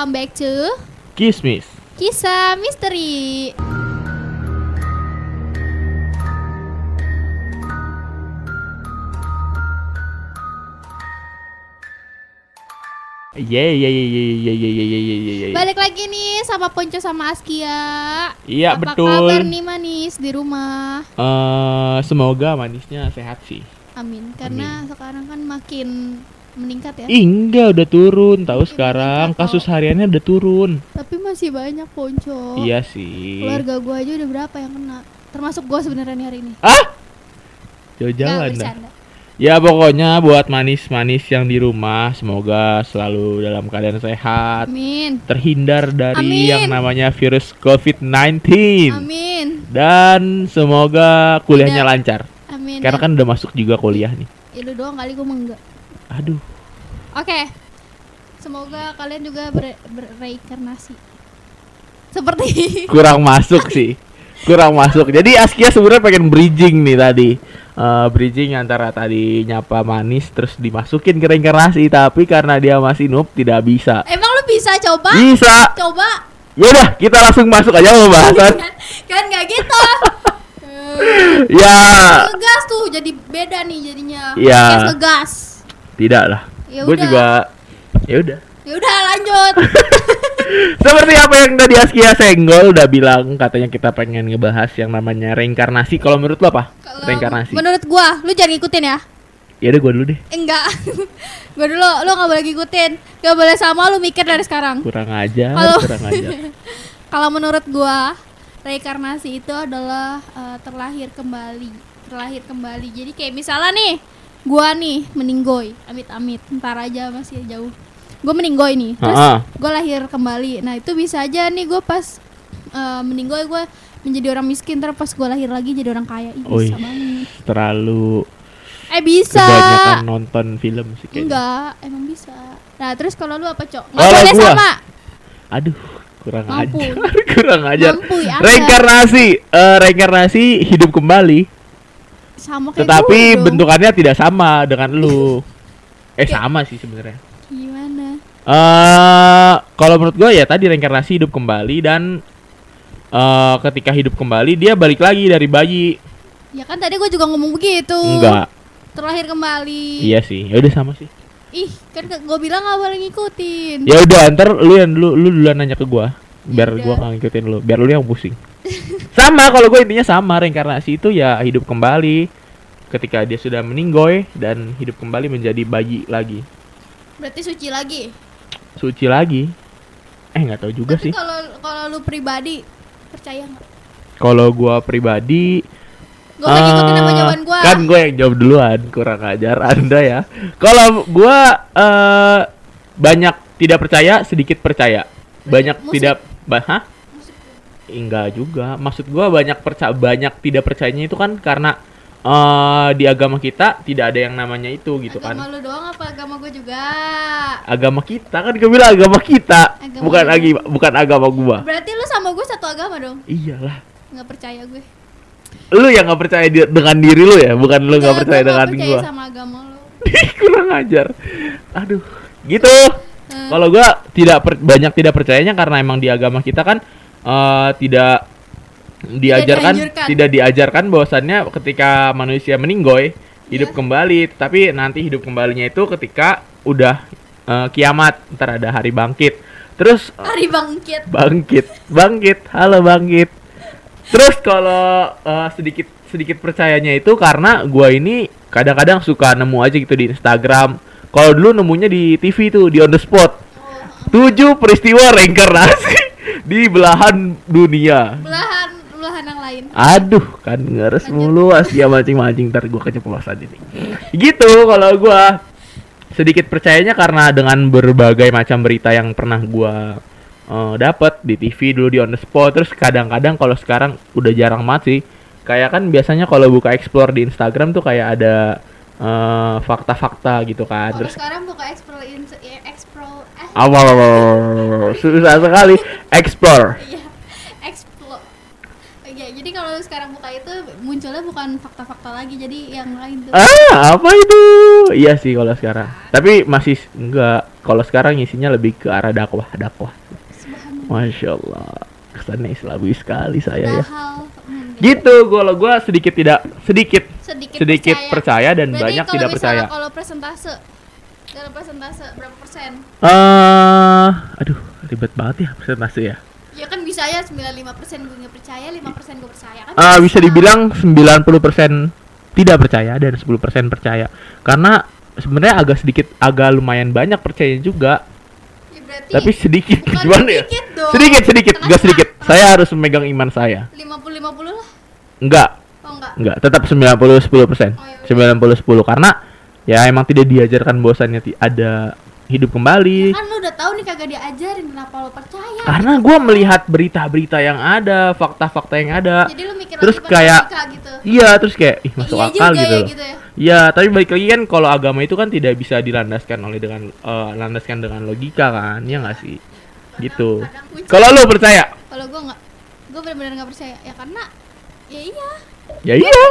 welcome back to Kismis. Kisah Misteri. Ye ye ye ye ye ye ye ye ye ye ye. Balik lagi nih sama Ponco sama Askia. Iya Apa betul. kabar nih manis di rumah? Eh, semoga manisnya sehat sih. Amin. Karena sekarang kan makin meningkat ya. Ih, enggak udah turun tahu sekarang meningkat, kasus hariannya udah turun. Tapi masih banyak Ponco. Iya sih. Keluarga gua aja udah berapa yang kena? Termasuk gua sebenarnya nih hari ini. Ah? Jauh jalan dah. Ya pokoknya buat manis-manis yang di rumah semoga selalu dalam keadaan sehat, Amin. terhindar dari Amin. yang namanya virus COVID-19 Amin. dan semoga kuliahnya Tidak. lancar. Amin. Karena kan udah masuk juga kuliah nih. Ya, lu doang kali gua mah enggak. Aduh. Oke. Semoga kalian juga ber-. Seperti kurang masuk sih kurang masuk jadi Askia sebenarnya pengen bridging nih tadi Eh, bridging antara tadi nyapa manis terus dimasukin ke reinkarnasi tapi karena dia masih noob tidak bisa Emang lu bisa coba? bisa Coba. ya udah kita langsung masuk aja pembahasan kan kan nggak gitu. Ya ngegas tuh jadi beda nih jadinya. Podcast ngegas. Tidak lah Ya gue udah. juga ya udah Ya udah lanjut. seperti apa yang tadi Askia senggol udah bilang katanya kita pengen ngebahas yang namanya reinkarnasi kalau menurut lo apa Kalau reinkarnasi Menurut gua, lu jangan ngikutin ya. ya udah gue dulu deh Eh, Enggak. gua dulu lu nggak boleh ngikutin. Gak boleh sama lu mikir dari sekarang. kurang aja kurang aja Kalau menurut gua, reinkarnasi itu adalah eh, terlahir kembali, terlahir kembali. Jadi kayak misalnya nih, gua nih meninggoy, amit-amit, ntar aja masih jauh. Gua meninggoy nih, terus Ha-ha. gua lahir kembali. Nah itu bisa aja nih gua pas eh, meninggoy gua menjadi orang miskin, terus pas gua lahir lagi jadi orang kaya. Ih, Wih. bisa banget. terlalu Eh bisa. kebanyakan nonton film sih kayaknya. Enggak, emang bisa. Nah terus kalau lu apa cok? Nggak sama. Aduh, kurang Mampu. ajar. kurang ajar. Mampu ya. Reinkarnasi, eh, reinkarnasi hidup kembali, Sama kayak tetapi dong. bentukannya tidak sama dengan lu. Eh sama sih sebenarnya. Gimana? Eh, kalau menurut gua ya tadi reinkarnasi hidup kembali dan eh ketika hidup kembali dia balik lagi dari bayi. Ya kan tadi gue juga ngomong begitu. Enggak. Terlahir kembali. Iya sih. Ya udah sama sih. Ih, kan gue bilang gak boleh ngikutin. Ya udah, ntar lu yang lu lu duluan nanya ke gua. Biar Yaudah. gua nggak ngikutin lu, biar lu yang pusing. Sama kalau gue intinya sama reinkarnasi itu ya hidup kembali ketika dia sudah meninggoy dan hidup kembali menjadi bayi lagi. Berarti suci lagi. Suci lagi. Eh nggak tahu juga Tapi sih. kalau kalau lu pribadi percaya nggak? Kalau gua pribadi Gue ngikutin jawaban gue. Kan gue yang jawab duluan, kurang ajar Anda ya. Kalau gua eh banyak tidak percaya, sedikit percaya. Banyak Musik. tidak bah, hah? Enggak juga. Maksud gua banyak percaya banyak tidak percayanya itu kan karena eh di agama kita tidak ada yang namanya itu gitu agama kan. lu doang apa agama gue juga? Agama kita kan gue bilang agama kita, Agama bukan lagi bukan agama gua. Berarti lu sama gue satu agama dong? Iyalah. Nggak percaya gue. Lu yang nggak percaya di- dengan diri lu ya, bukan lu nggak percaya gua dengan percaya gua. sama agama lu. kurang ajar. Aduh. Gitu. Eh, Kalau gua tidak per- banyak tidak percayanya karena emang di agama kita kan eh, tidak diajarkan dianjurkan. tidak diajarkan bahwasannya ketika manusia meninggoy hidup Iya. kembali, tapi nanti hidup kembalinya itu ketika udah eh, kiamat, ntar ada hari bangkit. Terus eh, hari bangkit. bangkit, bangkit, halo bangkit. Terus kalau eh, sedikit sedikit percayanya itu karena gua ini kadang-kadang suka nemu aja gitu di Instagram. Kalau dulu nemunya di TV tuh di on the spot. Tujuh peristiwa reinkarnasi di belahan dunia. Belahan belahan yang lain. Aduh, kan ngeres mulu Askia mancing-mancing ntar gua keceplosan ini. Gitu kalau gua sedikit percayanya karena dengan berbagai macam berita yang pernah gua eh, dapat di TV dulu di on the spot terus kadang-kadang kalau sekarang udah jarang banget sih. Kayak kan biasanya kalau buka explore di Instagram tuh kayak ada eh, fakta-fakta gitu kan. Kalau Terus sekarang buka explore in ya, explore eh awal susah sekali explore. iya explore. Oke, Jadi kalau sekarang buka itu munculnya bukan fakta-fakta lagi, jadi yang lain tuh. Ah, apa itu? Iya sih kalau sekarang. Tapi masih enggak. Kalau sekarang isinya lebih ke arah dakwah, dakwah. Masya Allah. Kesannya islami sekali saya ya. Padahal hmm, Gitu, kalau gua sedikit tidak sedikit sedikit, sedikit percaya, dan Berarti banyak tidak percaya. Kalau presentase dalam presentase berapa persen? Eh, aduh, ribet banget ya presentasi ya. Ya kan bisa ya 95 persen gue nggak percaya, 5 persen gue percaya kan? Ah, bisa dibilang 90% tidak percaya dan 10% percaya. Karena sebenarnya agak sedikit agak lumayan banyak percaya juga, Ya berarti tapi sedikit gimana ya? sedikit dong. Sedikit sedikit, enggak sedikit. tengah. Saya harus memegang iman saya. 50 50 lah. Enggak, Oh enggak. enggak, tetap 90 10%. Oh, ya 90 10 karena ya emang tidak diajarkan bahwasannya ada hidup kembali. Kan lu udah tahu nih kagak diajarin kenapa lu percaya? Karena gua melihat berita-berita yang ada, fakta-fakta yang ada. Jadi lu mikir Terus lagi kayak- gitu. Iya, terus kayak ih masuk iya akal juga gitu. ya loh. gitu ya. Iya, tapi balik lagi kan kalau agama itu kan tidak bisa dilandaskan oleh dengan eh, landaskan dengan logika kan, ya nggak sih? Gitu. Kadang muncul. Kalau lu percaya? Kalau gue nggak, gue benar-benar nggak percaya. Ya karena, ya iya, Ya iya,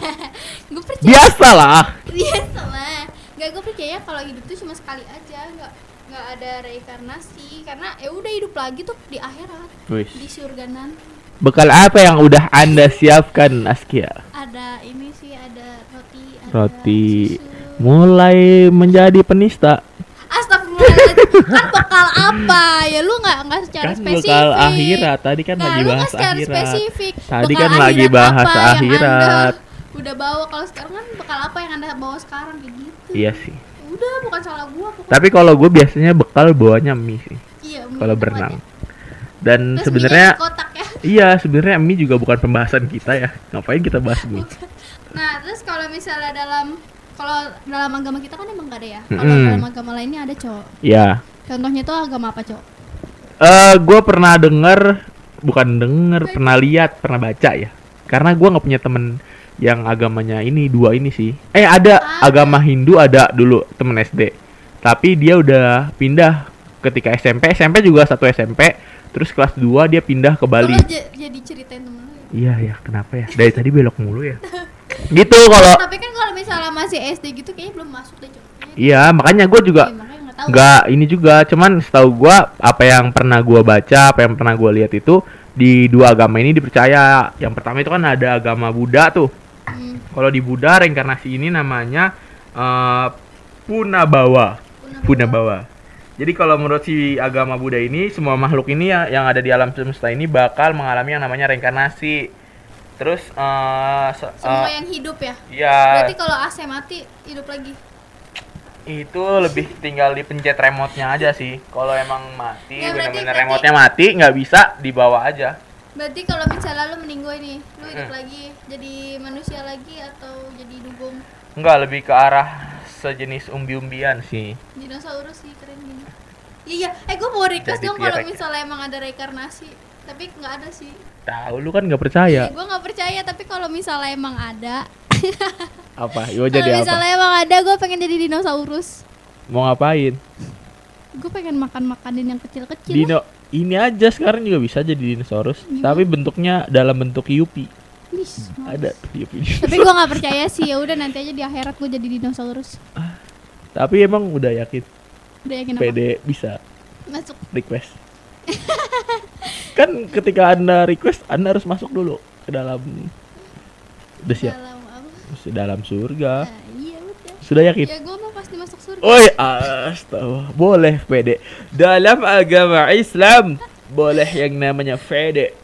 gue percaya. biasalah. Biasa lah. Gak gue percaya kalau hidup tuh cuma sekali aja, nggak nggak ada reinkarnasi. Karena ya udah hidup lagi tuh di akhirat, Wis. di surga nanti. Bekal apa yang udah Anda siapkan, Askia? Ada ini sih, ada roti, ada Roti. susu. Mulai menjadi penista. Kan bekal apa? Ya lu nggak nggak secara Kan spesifik bekal akhirat. Tadi kan Nah, lagi bahas akhirat. spesifik. Tadi Bekal kan lagi bahas akhirat. Udah bawa kalau sekarang kan bekal apa yang anda bawa sekarang kayak gitu Iya sih. udah bukan salah gua pokoknya. Tapi kalau gue biasanya bekal bawanya mie sih. iya Kalau berenang. Dan sebenarnya ya iya sebenarnya mie juga bukan pembahasan kita ya. Ngapain kita bahas mie? nah terus kalau misalnya dalam kalau dalam agama kita kan emang gak ada ya kalau Mm-mm. dalam agama lainnya ada cowok Ya. contohnya tuh agama apa cowok Eh, gue pernah denger, bukan denger, pernah lihat, pernah baca ya. Karena gue nggak punya temen yang agamanya ini dua ini sih. Eh ada Ada. agama Hindu ada dulu temen SD. Tapi dia udah pindah ketika SMP. SMP juga satu SMP. Terus kelas 2 dia pindah ke Bali. Jadi ceritain temen ya. Iya ya, kenapa ya? Dari tadi belok mulu ya. gitu kalau tapi kan kalau misalnya masih SD gitu kayaknya belum masuk deh iya makanya gue juga Iya, nggak ini juga. Cuman setahu gua apa yang pernah gua baca apa yang pernah gua lihat itu di dua agama ini dipercaya. Yang pertama itu kan ada agama Buddha tuh. Hmm, kalau di Buddha reinkarnasi ini namanya eh, Punabawa Punabawa. Punabawa jadi kalau menurut si agama Buddha ini semua makhluk ini ya yang ada di alam semesta ini bakal mengalami yang namanya reinkarnasi terus se- semua eh, yang hidup ya ya berarti kalau AC mati hidup lagi itu lebih tinggal dipencet remote-nya aja sih. Kalau emang mati, Ya, berarti- remote-nya mati, nggak bisa dibawa aja. berarti kalau misalnya lu meninggoy nih lu hidup Hmm. lagi jadi manusia lagi atau jadi dugong Nggak lebih ke arah sejenis umbi-umbian sih. dinosaurus sih keren gini iya eh gue mau request Jadi dong kalau ya? misalnya emang ada reinkarnasi tapi nggak ada sih Tahu lu kan nggak percaya. gue nggak percaya tapi kalau misalnya emang ada Apa? Kalau jadi apa? misalnya emang ada gue pengen jadi dinosaurus Mau ngapain? gue pengen makan makanin yang kecil-kecil lah. Dino ini aja sekarang juga bisa jadi dinosaurus, Gimana? tapi bentuknya dalam bentuk Yupi. Ada Yupi. tapi gue nggak percaya sih ya udah nanti aja di akhirat gue jadi dinosaurus tapi emang udah yakin udah yakin apa PD bisa masuk request. kan ketika Anda request, Anda harus masuk dulu ke dalam udah siap dalam apa dalam surga. nah, iya udah Sudah yakin? ya gue mau pasti masuk surga Oi, astaga. Boleh pede. Dalam agama Islam boleh yang namanya pede.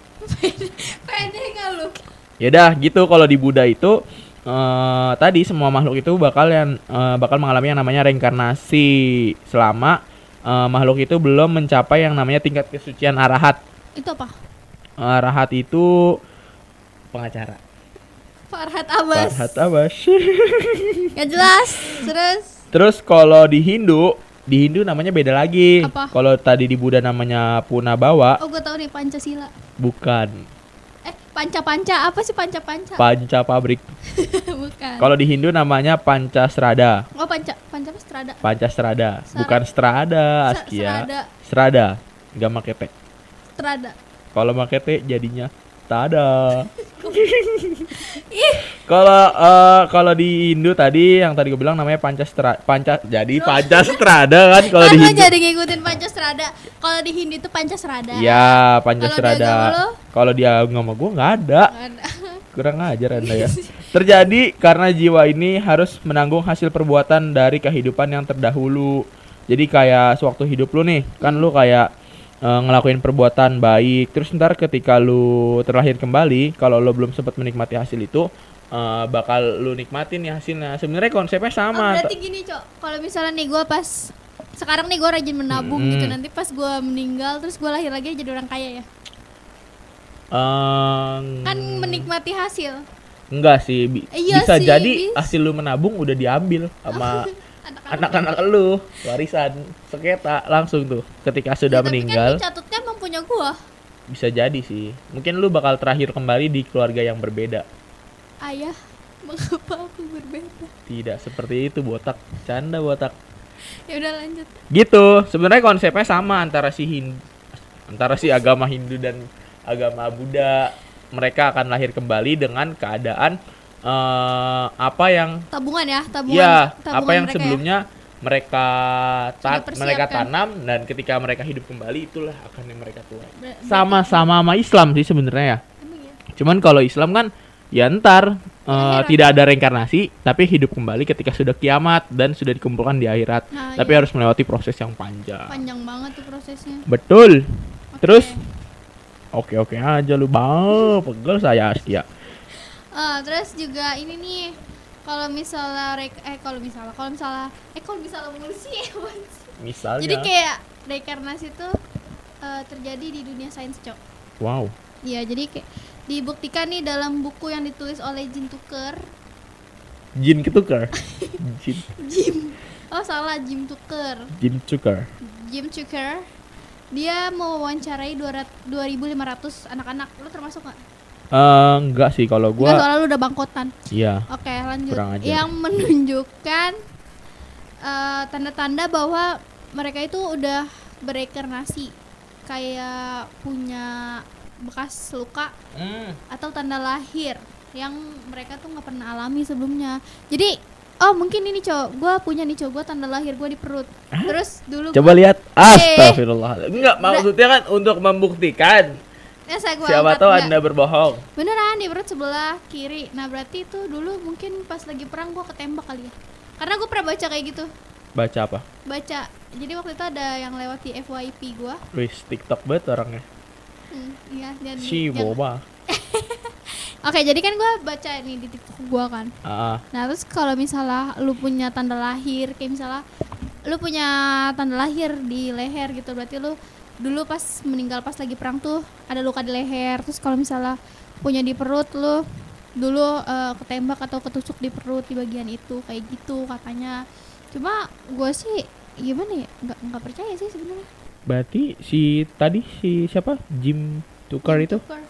pede nggak lu Yaudah, gitu kalau di Buddha itu eh tadi semua makhluk itu bakal yang eh, bakal mengalami yang namanya reinkarnasi selama eh, makhluk itu belum mencapai yang namanya tingkat kesucian arahat. itu apa Arahat itu pengacara. Farhat Abbas Farhat Abbas. Gak jelas terus Terus kalau di Hindu, di Hindu namanya beda lagi. Apa? Kalau tadi di Buddha namanya Punabawa, oh gue tahu nih Pancasila bukan eh panca panca apa sih panca panca panca pabrik. bukan Kalau di Hindu namanya Pancasrada. oh panca panca apa strada Pancasrada, Sar- bukan strada, Askia. serada Serada, enggak make T. strada Kalau make T jadinya Tada. Kalau eh, kalau di Hindu tadi yang tadi gue bilang namanya Pancastra Panca jadi Pancastrada kan kalau kan di Hindu. jadi ngikutin Pancasrada kalau di Hindi itu Pancasrada Ya, agama lo? Pancasrada. Kalau di agama gue nggak ada. Nggak ada. Kurang ajar Anda ya. Terjadi karena jiwa ini harus menanggung hasil perbuatan dari kehidupan yang terdahulu. Jadi kayak sewaktu hidup lu nih, kan lu kayak eh, ngelakuin perbuatan baik. Terus ntar ketika lu terlahir kembali, kalau lu belum sempat menikmati hasil itu, eh, bakal lu nikmatin nih hasilnya. Sebenarnya konsepnya Oh, sama. berarti gini cok kalau misalnya nih gue pas sekarang nih gue rajin menabung Mm-mm. gitu nanti pas gue meninggal terus gue lahir lagi jadi orang kaya ya Eh, kan menikmati hasil Enggak sih, bi- Iya bisa sih, jadi bis- hasil lu menabung udah diambil sama anak-anak lu warisan seketa langsung tuh ketika sudah Ya, meninggal tapi kan catutnya emang punya gue bisa jadi sih. Mungkin lu bakal terakhir kembali di keluarga yang berbeda. Ayah mengapa aku berbeda? Tidak seperti itu botak. Canda botak. Ya udah lanjut. Gitu. Sebenarnya konsepnya sama antara si Hindu antara si agama Hindu dan agama Buddha. Mereka akan lahir kembali dengan keadaan eh, apa yang tabungan ya tabungan Iya, tabungan apa yang mereka ya. sebelumnya mereka ta- mereka tanam dan ketika mereka hidup kembali itulah akan yang mereka tuai. Sama-sama sama Islam sih sebenarnya ya. Emang ya? Cuman kalau Islam kan ya ntar Akhirat. tidak ada reinkarnasi tapi hidup kembali ketika sudah kiamat dan sudah dikumpulkan di akhirat. Nah, tapi iya. harus melewati proses yang panjang. panjang banget tuh prosesnya Betul. Oke. Terus oke oke aja lu bang, pegel saya Askia. Ah, terus juga ini nih kalau misalnya rek eh kalau misalnya kalau misalnya eh kalau misalnya mulu sih apaan sih? Misalnya. jadi kayak reinkarnasi itu eh, terjadi di dunia sains cok wow. Iya jadi kayak dibuktikan nih dalam buku yang ditulis oleh Jin Tucker Jin ketukar. Jin, Jim oh salah Jim Tucker Jin tukar. Jim Tucker dia mau wawancarai 200 2.500 anak-anak lu termasuk nggak? Eh, enggak sih kalau Enggak gua soalnya lu udah bangkotan iya. Oke lanjut. Kurang ajar. Yang menunjukkan eh, tanda-tanda bahwa mereka itu udah bereinkarnasi, kayak punya bekas luka Hmm. atau tanda lahir yang mereka tuh nggak pernah alami sebelumnya. Jadi oh mungkin ini cowok, gue punya nih cowok gue tanda lahir gue di perut. Terus dulu Coba gua- lihat. Astagfirullah. Enggak maksudnya kan untuk membuktikan. Eh, saya gua Siapa tahu. Anda berbohong. Beneran di perut sebelah kiri. Nah berarti itu dulu mungkin pas lagi perang gue ketembak kali ya. Karena gue pernah baca kayak gitu. Baca apa? baca jadi waktu itu ada yang lewat di FYP gua Wis TikTok banget orangnya. hmm, iya dan Si boba. oke jadi kan gua baca nih di tiktok gua kan Ah, nah terus kalau misalnya lu punya tanda lahir kayak misalnya lu punya tanda lahir di leher gitu berarti lu dulu pas meninggal pas lagi perang tuh ada luka di leher terus kalau misalnya punya di perut lu dulu eh, ketembak atau ketusuk di perut di bagian itu kayak gitu katanya cuma gue sih gimana ya nggak nggak percaya sih sebenarnya berarti si tadi si siapa? Jim Tukar itu. Tuker.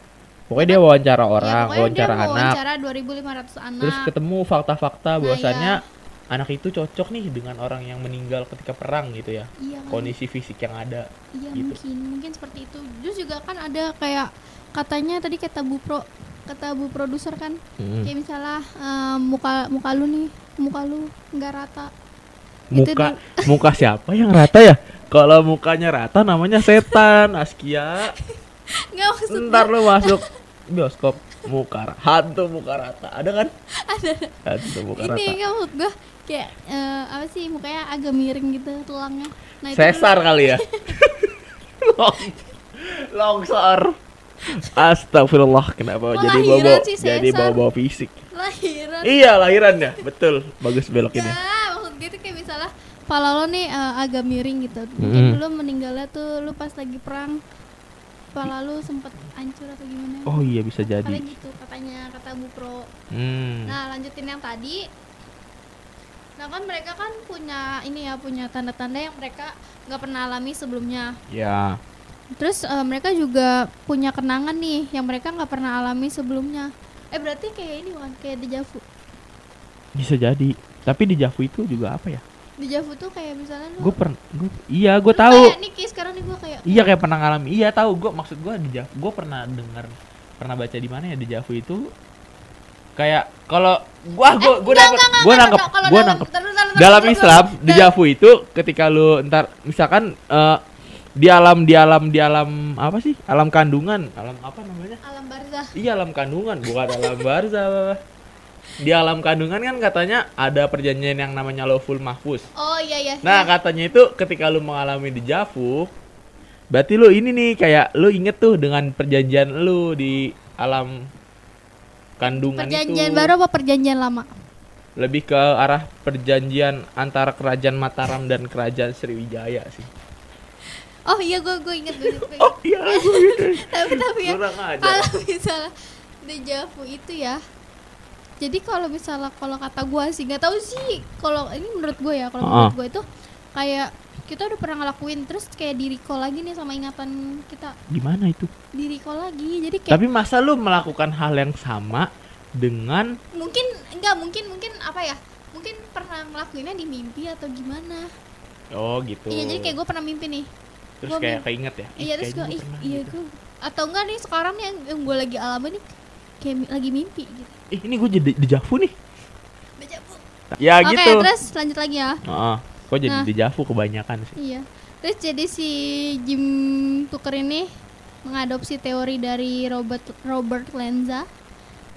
Pokoknya dia wawancara Ya, orang, pokoknya wawancara dia mau anak. wawancara 2500 anak. Terus ketemu fakta-fakta Nah, bahwasannya anak itu cocok nih dengan orang yang meninggal ketika perang gitu ya. iya? Kondisi fisik yang ada. Iya gitu. mungkin, mungkin seperti itu. Terus juga kan ada kayak katanya tadi kata Bu Pro, kata Bu produser kan, Mm. kayak misalnya eh, muka muka lu nih, muka lu nggak rata. Itu Muka muka siapa yang rata ya? Kalau mukanya rata namanya setan, Askia. Nggak maksud Ntar lu masuk bioskop muka hantu muka rata. Ada kan? ada. Hantu muka Ini rata. nggak maksud gua kayak eh, apa sih mukanya agak miring gitu tulangnya. Nah, itu Sesar kali ya. Long, longsor. Astagfirullah, kenapa Kok jadi bawa sih, jadi bawa bawa fisik? lahiran. Iya lahiran ya, betul. Bagus belok ini. Enggak, maksud gue tuh kayak misalnya kepala lo nih eh, agak miring gitu. Mungkin Mm. dulu meninggalnya tuh lu pas lagi perang kepala lu sempet hancur atau gimana. Oh iya bisa jadi. gitu katanya kata Bu Pro. Hmm. Nah, lanjutin yang tadi. Nah, kan mereka kan punya ini ya, punya tanda-tanda yang mereka nggak pernah alami sebelumnya. Ya. Terus eh, mereka juga punya kenangan nih yang mereka nggak pernah alami sebelumnya. Eh berarti kayak ini bukan kayak dejavu. Bisa jadi. Tapi di Javu itu juga apa ya? Dejavu tuh kayak misalnya lu Gue pernah, iya gue tahu. Kayak kayak sekarang nih gue kayak Iya kayak pernah ngalamin. Iya tahu gue maksud gue di Javu. Gue pernah dengar pernah baca di mana ya dejavu itu kayak kalau gua gua gua Enggak, nangkep gua nangkep gua nangkep dalam Islam taruh. dejavu itu ketika lu ntar misalkan eh, di alam di alam di alam apa sih alam kandungan alam apa namanya alam barzah iya alam kandungan bukan alam barzah di alam kandungan kan katanya ada perjanjian yang namanya lawful mahfuz oh iya iya Nah, iya. katanya itu ketika lu mengalami dejavu, berarti lu ini nih kayak lu inget tuh dengan perjanjian lu di alam kandungan perjanjian itu. baru apa perjanjian lama Lebih ke arah perjanjian antara kerajaan Mataram dan kerajaan Sriwijaya sih. oh iya gue gue inget gue inget, Oh inget. iya, gue gitu. tapi tapi ya kalau misalnya dejavu itu ya jadi kalau misalnya kalau kata gue sih nggak tahu sih kalau ini menurut gue ya kalau Ah. menurut gue itu kayak kita udah pernah ngelakuin terus kayak di recall lagi nih sama ingatan kita Gimana itu? di recall lagi jadi kayak Tapi masa lu melakukan hal yang sama dengan mungkin enggak mungkin mungkin apa ya mungkin pernah ngelakuinnya di mimpi atau gimana oh gitu. iya jadi kayak gue pernah mimpi nih terus gua kayak mim- keinget ya. Iya terus gue iya gitu. gue atau enggak nih sekarang nih yang, yang gue lagi alami nih kayak lagi mimpi gitu Ih, ini gue jadi dejavu nih. Dejavu. Ya Oke, gitu. terus lanjut lagi ya. Heeh. Kok jadi Nah. dejavu kebanyakan sih. Iya. Terus jadi si Jim Tucker ini mengadopsi teori dari Robert Robert Lenza.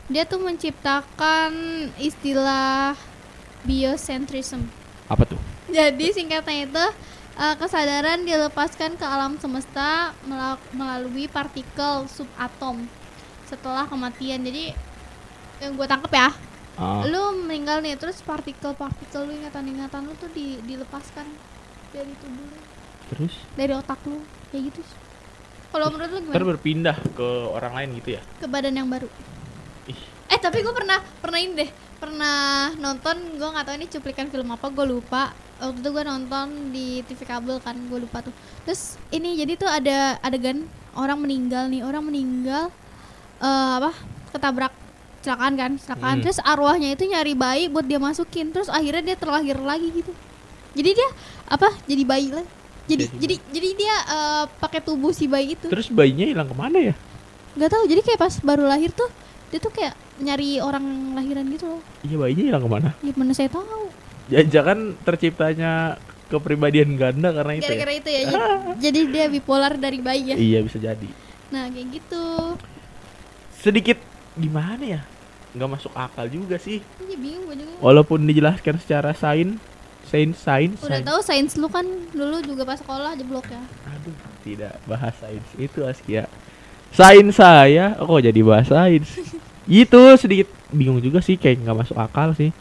Dia tuh menciptakan istilah biocentrism. Apa tuh? Jadi singkatnya itu eh, kesadaran dilepaskan ke alam semesta mela- melalui partikel subatom setelah kematian. Jadi yang gue tangkep ya, Ah. lu meninggal nih terus partikel-partikel lu ingatan-ingatan lu tuh di, dilepaskan dari tubuh lu, Terus dari otak lu, kayak gitu. Kalau menurut lu gimana? berpindah ke orang lain gitu ya? Ke badan yang baru. Ih, Eh tapi gue pernah pernah ini deh, pernah nonton gue nggak tahu ini cuplikan film apa, gue lupa. Waktu itu gue nonton di TV kabel kan, gue lupa tuh. Terus ini jadi tuh ada adegan orang meninggal nih, orang meninggal eh apa? Ketabrak kecelakaan kan, kecelakaan. Hmm. Terus arwahnya itu nyari bayi buat dia masukin. Terus akhirnya dia terlahir lagi gitu. Jadi dia apa? Jadi bayi lagi. Jadi Jadi jadi jadi dia eh, pakai tubuh si bayi itu. terus bayinya hilang ke mana ya? Gak tahu. Jadi kayak pas baru lahir tuh dia tuh kayak nyari orang lahiran gitu loh. Iya bayinya hilang ke mana? Ya mana saya tahu. Jangan terciptanya kepribadian ganda karena itu. Ya? Gara-gara itu ya. jadi, jadi dia bipolar dari bayi ya. Iya bisa jadi. Nah, kayak gitu. Sedikit gimana ya? Nggak masuk akal juga sih. Ini bingung gue juga. Walaupun dijelaskan secara sains, sains, sains, Udah sains. tahu sains lu kan dulu juga pas sekolah jeblok ya. Aduh, tidak bahas sains itu Askia. Sains saya, kok jadi bahas sains? Itu sedikit bingung juga sih, kayak nggak masuk akal sih.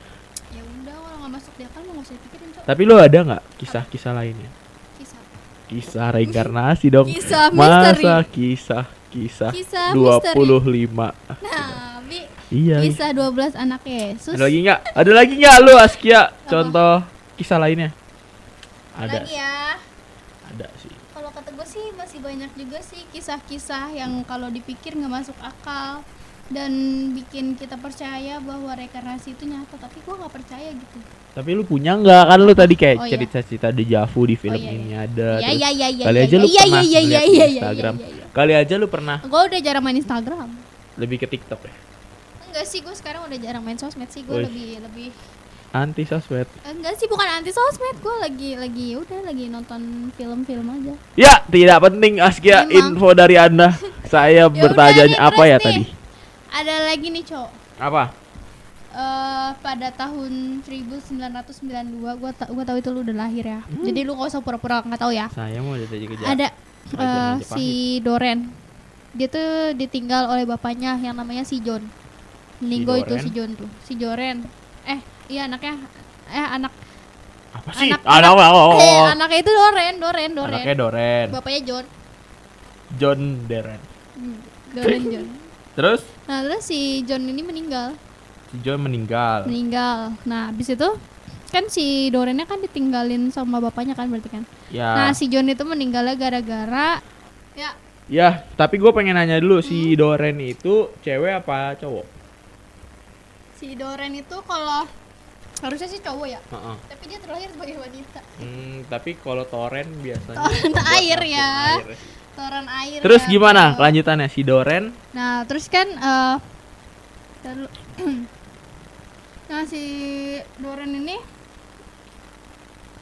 Ya udah orang nggak masuk di akal mau usah pikirin cok. Tapi lo ada nggak kisah-kisah lainnya? Kisah. Kisah reinkarnasi dong. Kisah misteri. Masa kisah kisah Kisah 25 Nah, Bi, Iya. kisah 12 anak Yesus. Ada lagi nggak? Ada lagi nggak lo Askia? Contoh kisah lainnya? Ada. Lagi ya. Ada sih. Kalau kata gue sih masih banyak juga sih kisah-kisah yang kalau dipikir nggak masuk akal dan bikin kita percaya bahwa reinkarnasi itu nyata tapi gue nggak percaya gitu Tapi lu punya nggak? Kan lu tadi kayak Oh, iya. cerita-cerita dejavu di film iya, ini iya. ada. iya iya iya iya kali iya, aja lu iya, pernah iya, iya, iya, di iya, Instagram. iya, iya. Kali aja lu pernah gue udah jarang main Instagram lebih ke TikTok ya. enggak sih gue sekarang udah jarang main sosmed sih gue lebih lebih Anti sosmed. enggak sih bukan anti sosmed gue lagi lagi udah lagi nonton film-film aja Ya, tidak penting Askia Memang. info dari Anda. Saya Ya bertanya nih, apa ya nih. tadi? Ada lagi nih cowok Apa? eh pada tahun 1992 gua ta gua tahu itu lu udah lahir ya. Hmm. Jadi lu gak usah pura-pura nggak tahu ya. Saya mau jadi kejar. Ada Kerajaan eh, si Doren. Dia tuh ditinggal oleh bapaknya yang namanya si John. Meninggal itu Doren? si John tuh. Si Joren. Eh, iya anaknya eh anak Apa sih? anak- Anak, anak- oh, oh, eh, oh. anaknya itu Doren, Doren, Doren. Anaknya Doren. Bapaknya John. John Deren. Hmm, Doren John. Terus Nah, terus si John ini meninggal. si John meninggal. Meninggal. Nah, habis itu kan si Dorennya kan ditinggalin sama bapaknya kan berarti kan. Ya. Nah, si John itu meninggalnya gara-gara ya Ya, tapi gue pengen nanya dulu si Hmm. Doren itu cewek apa cowok? si Doren itu kalau harusnya sih cowok ya, Heeh. tapi dia terlahir sebagai wanita. Hmm, tapi kalau Toren biasanya Toren buat air ya. air. Toran air. Terus ya, gimana kelanjutannya si Doren Nah, terus kan eh dulu. Nah, si Doren ini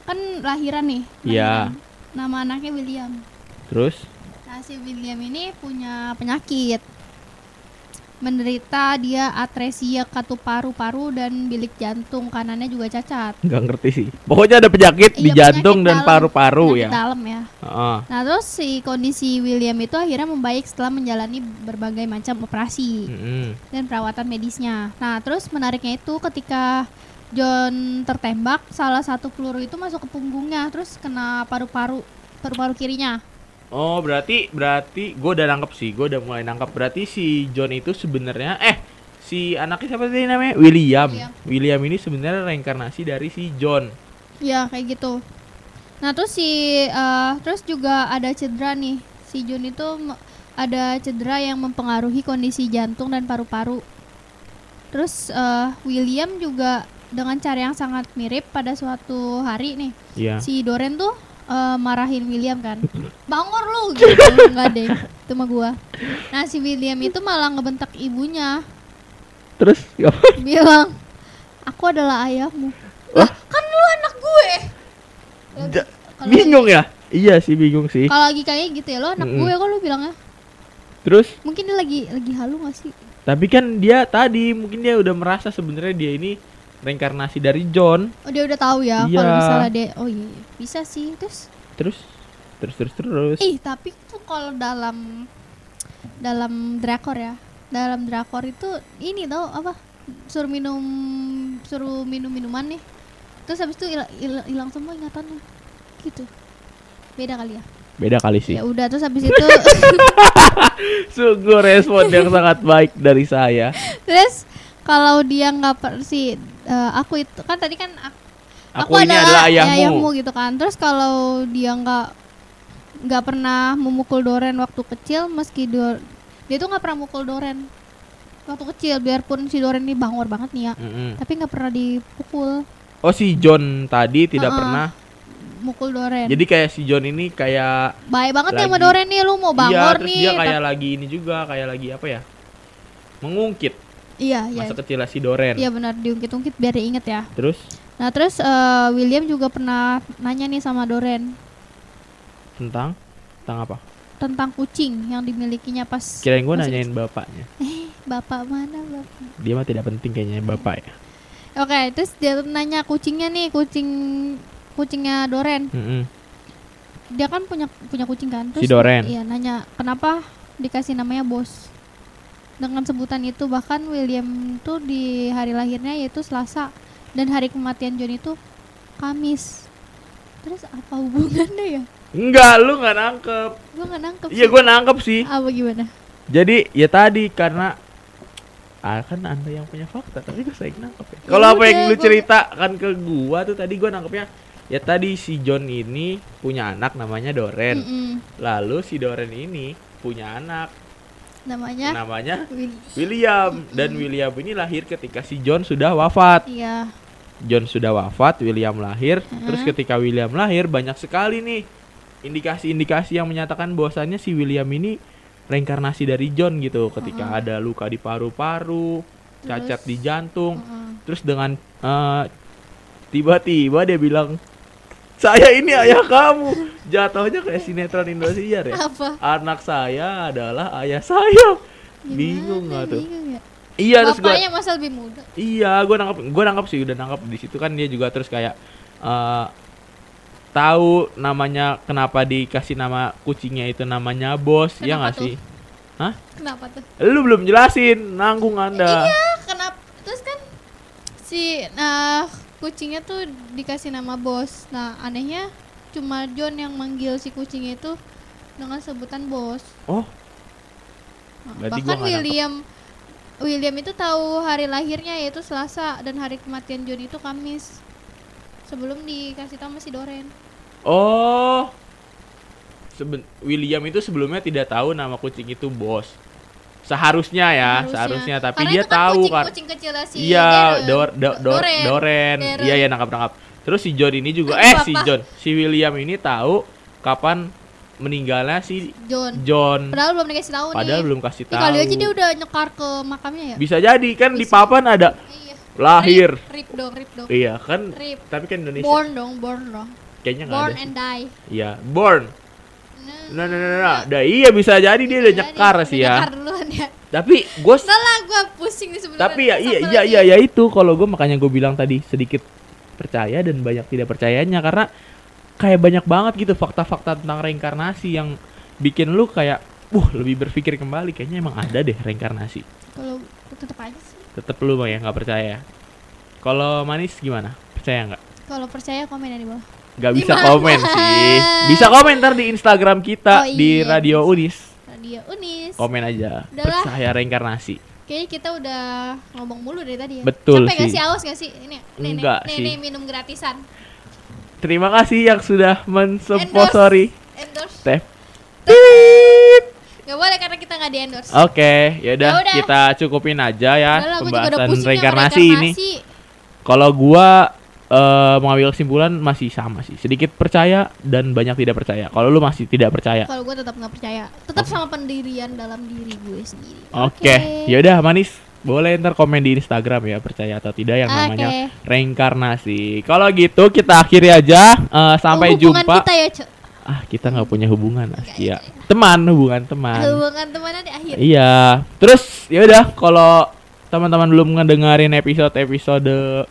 kan lahiran nih. Iya. Nama anaknya William. Terus? Nah, si William ini punya penyakit. Menderita dia atresia katup paru-paru dan bilik jantung kanannya juga cacat. Nggak ngerti sih. Pokoknya ada penyakit di Iya, jantung penyakit dan paru-paru ya. dalam ya. Heeh. Nah, terus si kondisi William itu akhirnya membaik setelah menjalani berbagai macam operasi Mm-mm. dan perawatan medisnya. Nah, terus menariknya itu ketika John tertembak, salah satu peluru itu masuk ke punggungnya, terus kena paru-paru paru-paru kirinya. Oh berarti berarti gue udah nangkep sih, gue udah mulai nangkep. Berarti si John itu sebenarnya eh si anaknya siapa tadi namanya William. William. William ini sebenarnya reinkarnasi dari si John. Ya, kayak gitu. Nah, terus si eh, terus juga ada cedera nih. Si John itu ada cedera yang mempengaruhi kondisi jantung dan paru-paru. Terus eh, William juga dengan cara yang sangat mirip pada suatu hari nih. Iya. Si Doren tuh eh, marahin William kan. Bangor lu gitu. Enggak deh. Itu mah gua. Nah, si William itu malah ngebentak ibunya. Terus Bilang, "Aku adalah ayahmu." Lah, kan lu anak gue. Lagi- Ja- bingung ya? Iya sih bingung sih. kalau lagi kayak gitu ya lo anak Mm-mm. gue kok lu bilangnya Terus mungkin dia lagi lagi halu gak sih tapi kan dia tadi mungkin dia udah merasa sebenarnya dia ini reinkarnasi dari John. oh dia udah tahu ya kalau Iya. misalnya dia oh iya iya. bisa sih terus Terus terus terus terus. ih tapi tuh kalau dalam dalam drakor ya dalam drakor itu ini tau apa suruh minum suruh minum minuman nih terus habis itu hilang hilang semua ingatannya gitu beda kali ya Beda kali sih. ya udah terus habis itu Sungguh respon yang sangat baik dari saya. terus kalau dia nggak per si eh, aku itu kan tadi kan aku, Aku ini adalah ayahmu. gitu kan terus kalau dia nggak nggak pernah memukul Doren waktu kecil meski Dor dia tuh nggak pernah mukul Doren waktu kecil biarpun si Doren ini bangor banget nih ya Mm-mm. tapi nggak pernah dipukul Oh si John tadi tidak Uh-uh. pernah. mukul Doren Jadi kayak si John ini kayak baik banget ya sama lagi- Doren nih lu mau iya bangor terus nih dia kayak lagi ini juga kayak lagi apa ya? Mengungkit iya iya masa kecil si Doren. iya benar diungkit-ungkit biar dia inget ya Terus nah terus eh, William juga pernah nanya nih sama Doren tentang tentang apa? tentang kucing yang dimilikinya pas Kirain gue nanyain bapaknya. Eh, bapak mana bapak? Dia mah tidak penting kayaknya bapak ya. Oke, terus dia nanya kucingnya nih, kucing kucingnya Doren. Mm-mm. Dia kan punya punya kucing kan? Si Doren. Iya, nanya kenapa dikasih namanya Bos. Dengan sebutan itu bahkan William tuh di hari lahirnya yaitu Selasa dan hari kematian John itu Kamis. Terus apa hubungannya ya? Enggak, lu nggak nangkep. Gua nggak nangkep. Iya gue nangkep sih. Apa gimana? Jadi ya tadi karena ah kan anda yang punya fakta tapi gue sayang nangkep ya. Ya Kalau apa yang lu gua- ceritakan ke gua tuh tadi gua nangkepnya ya tadi si John ini punya anak namanya Doren. Mm-mm. Lalu si Doren ini punya anak Namanya namanya Will- William dan William ini lahir ketika si John sudah wafat. Iya. John sudah wafat, William lahir. Mm-mm. Terus ketika William lahir banyak sekali nih indikasi-indikasi yang menyatakan bahwasannya si William ini reinkarnasi dari John gitu. Ketika Mm-mm. ada luka di paru-paru, cacat Terus- di jantung, Mm-mm. terus dengan eh, tiba-tiba dia bilang saya ini ayah kamu. Jatuhnya kayak sinetron Indosiar ya. Apa? Anak saya adalah ayah saya. Bingung Gimana? nggak tuh? Bingung ya? Iya terus gua Bapaknya masa lebih muda. Iya, gue nangkep, gue nangkep sih udah nangkep di situ kan dia juga terus kayak eh tahu namanya kenapa dikasih nama kucingnya itu namanya bos, ya Kenapa nggak tuh? sih? Hah? Kenapa tuh? Lu belum jelasin, nanggung anda. Iya, kenapa? Terus kan si nah kucingnya tuh dikasih nama bos. Nah, anehnya cuma John yang manggil si kucing itu dengan sebutan bos. Oh, Nah, bahkan nggak nangkep. William William itu tahu hari lahirnya yaitu Selasa dan hari kematian John itu Kamis. Sebelum dikasih tahu sama si Doren. oh, Seben William itu sebelumnya tidak tahu nama kucing itu bos. Seharusnya ya, seharusnya, tapi Karena dia itu kan tahu kucing, kan. kucing kecilnya si Iya. Dor, do, do, Doren. Doren. Darren. Iya, ya nangkap nangkap. Terus si John ini juga Aduh, eh si apa? John, si William ini tahu kapan meninggalnya si John. John. Padahal belum dikasih tahu nih. Padahal belum kasih Ih, tahu. kali aja dia udah nyekar ke makamnya ya. Bisa jadi kan di Bisa. papan ada Iya. lahir. Rip, rip dong, rip dong. Iya kan. Rip. Tapi kan Indonesia Born dong, born dong. kayaknya nggak Born ada. and sih. die. Iya, born. Nah, Nah, nah, nah, nah. Dah, iya bisa jadi dia udah nyekar sih ya. Nyekar duluan ya. Tapi gue Udah lah, gue pusing nih sebenarnya. tapi ya iya Satu iya lagi. iya ya itu kalau gue makanya gue bilang tadi sedikit percaya dan banyak tidak percayanya karena kayak banyak banget gitu fakta-fakta tentang reinkarnasi yang bikin lu kayak uh lebih berpikir kembali kayaknya emang ada deh reinkarnasi Kalau tetep aja sih. tetep lu mah ya nggak percaya kalau manis gimana percaya nggak Kalau percaya komen di bawah. Nggak Di bisa mana? komen sih bisa komentar di Instagram kita Oh, di iya, Radio bisa. Unis Radio Unis. komen aja Udahlah. percaya reinkarnasi Kayaknya kita udah ngomong mulu dari tadi ya. Betul Capek gak sih. sih aus gak sih? Ini, nih, Enggak nih, sih. nih, minum gratisan. terima kasih yang sudah mensponsori Endorse. teh Gak boleh karena kita gak di endorse. Oke, yaudah Yaudah. kita cukupin aja ya udah pembahasan sama reinkarnasi ini. reinkarnasi. Kalau gua eh, mengambil kesimpulan masih sama sih, sedikit percaya dan banyak tidak percaya. Kalau lu masih tidak percaya. Kalau gue tetap nggak percaya. Tetap sama pendirian dalam diri gue sendiri. Oke, yaudah manis. Boleh ntar komen di Instagram ya percaya atau tidak yang namanya Oke. reinkarnasi. Kalau gitu kita akhiri aja eh, sampai Hubungan jumpa. kita ya. Ah, kita nggak punya hubungan Askia. iya. Teman, hubungan teman. Hubungan temannya di akhir. Iya. Terus ya udah kalau teman-teman belum ngedengerin episode-episode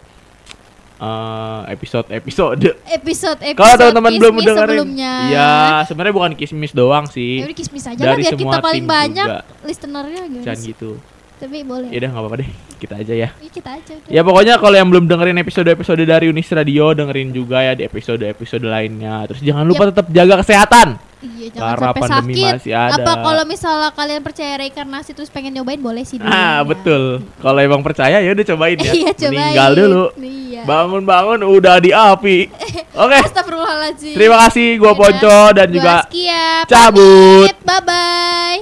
eh episode-episode Episode episode kalau teman-teman belum dengerin sebelumnya. Iya, sebenarnya bukan kismis doang Ya sih. udah kismis aja Dari lah biar semua kita paling banyak juga. listenernya gitu. Jangan gitu. Tapi boleh. Ya udah nggak apa-apa deh. Kita aja ya. Iya, kita aja. udah. Ya pokoknya kalau yang belum dengerin episode-episode dari Unis Radio, dengerin juga ya di episode-episode lainnya. Terus jangan lupa tetap jaga kesehatan. Iya, jangan Karena sampai pandemi sakit. masih ada. Apa kalau misalnya kalian percaya reinkarnasi terus pengen nyobain boleh sih dulu. Ah, ya. betul. Kalau emang percaya ya udah cobain ya. Iya, cobain. Meninggal dulu. Iya. Bangun-bangun udah di api. Oke. Astagfirullahaladzim. Terima kasih gua. Ponco dan Gua juga Askia, cabut. Bye bye.